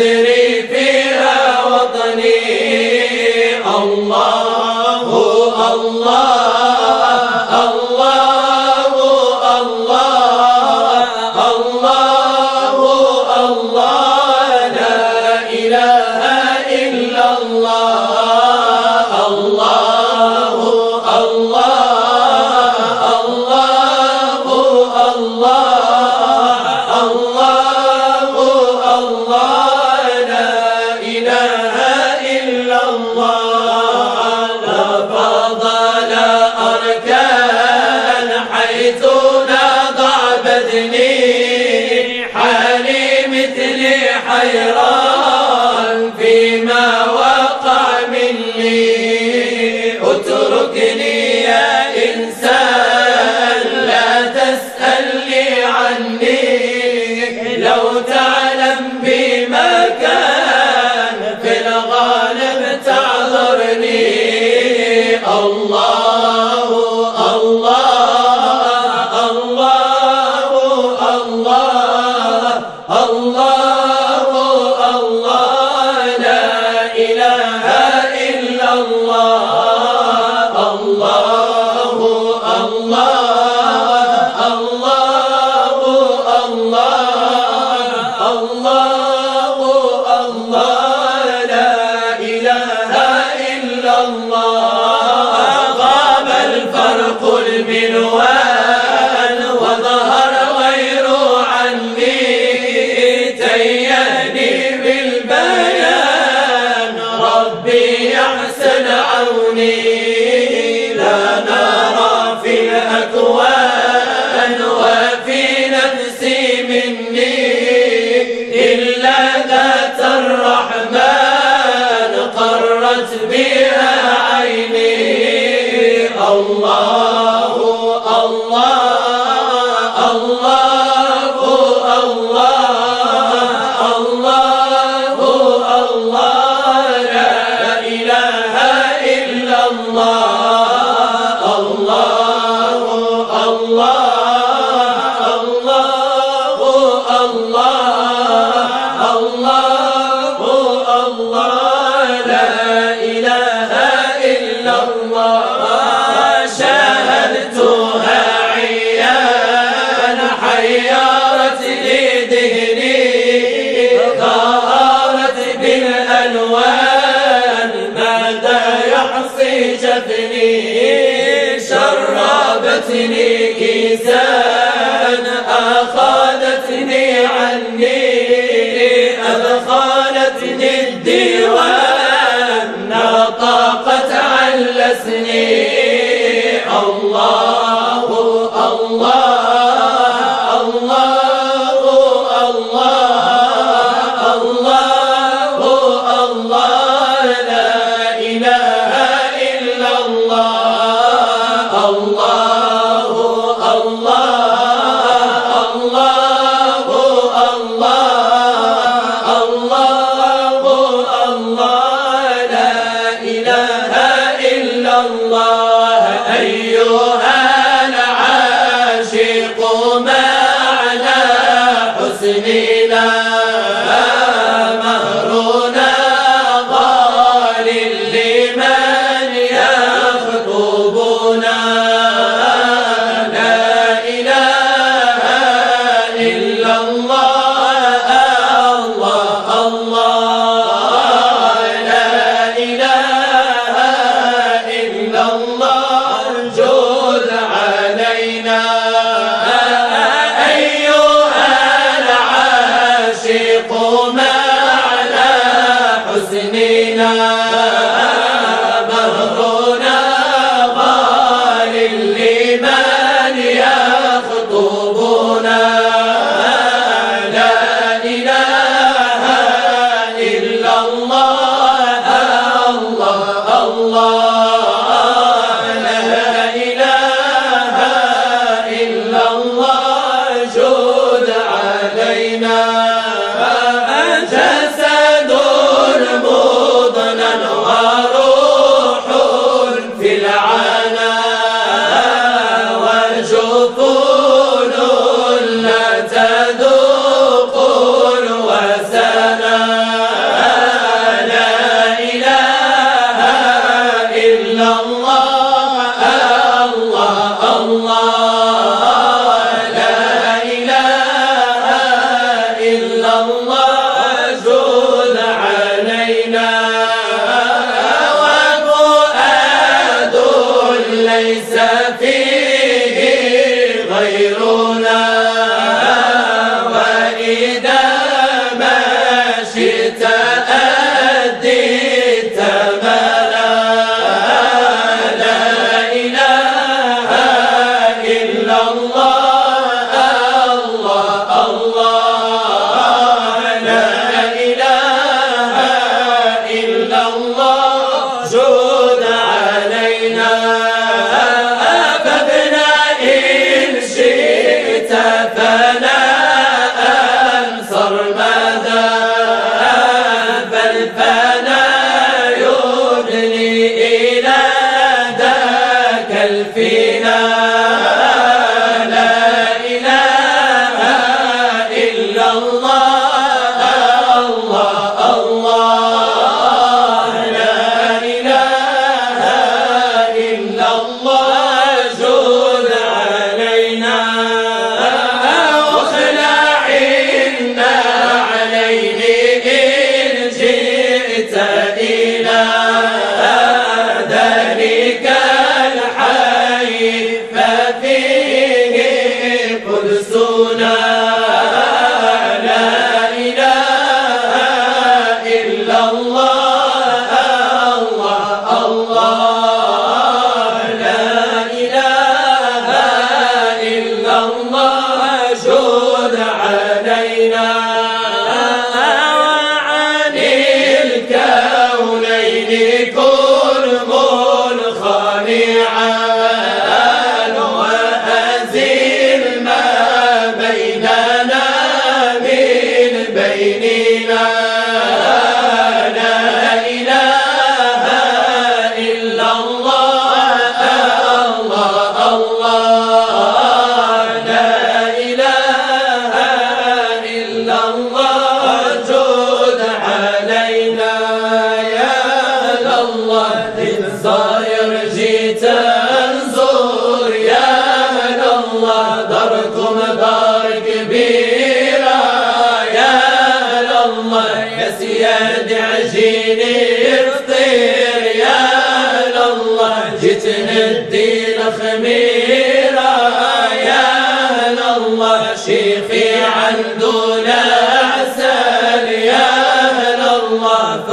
Padre inside. Amen. كيسان لا ندي Ye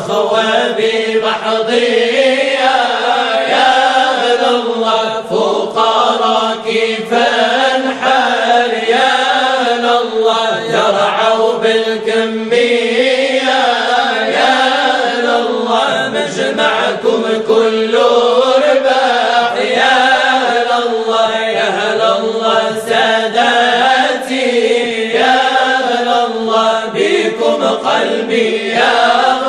الله فخوى بمحضي يا أهل الله فقراء كيف انحل يا أهل الله يرعوا بالكمية يا أهل الله مجمعكم كله قلبي يا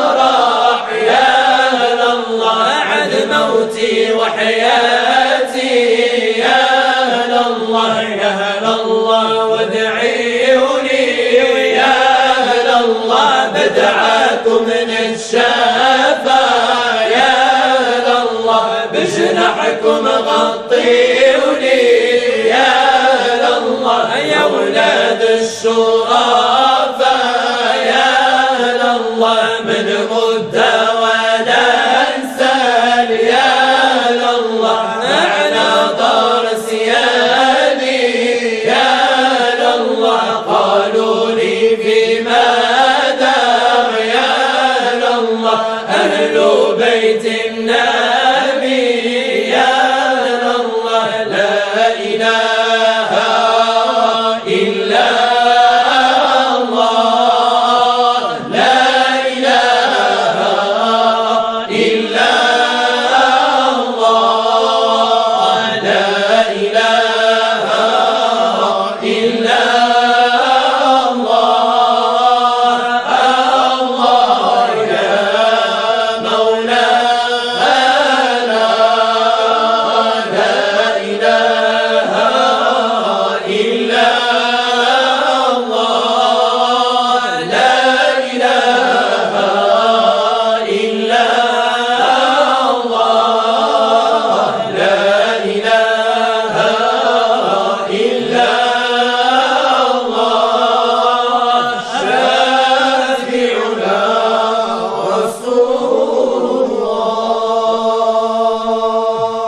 وحياتي يا أهل الله يا أهل الله وادعيوني يا أهل الله بدعاكم من الشافا يا أهل الله بجنحكم غطيوني يا أهل الله يا ولاد الشورى.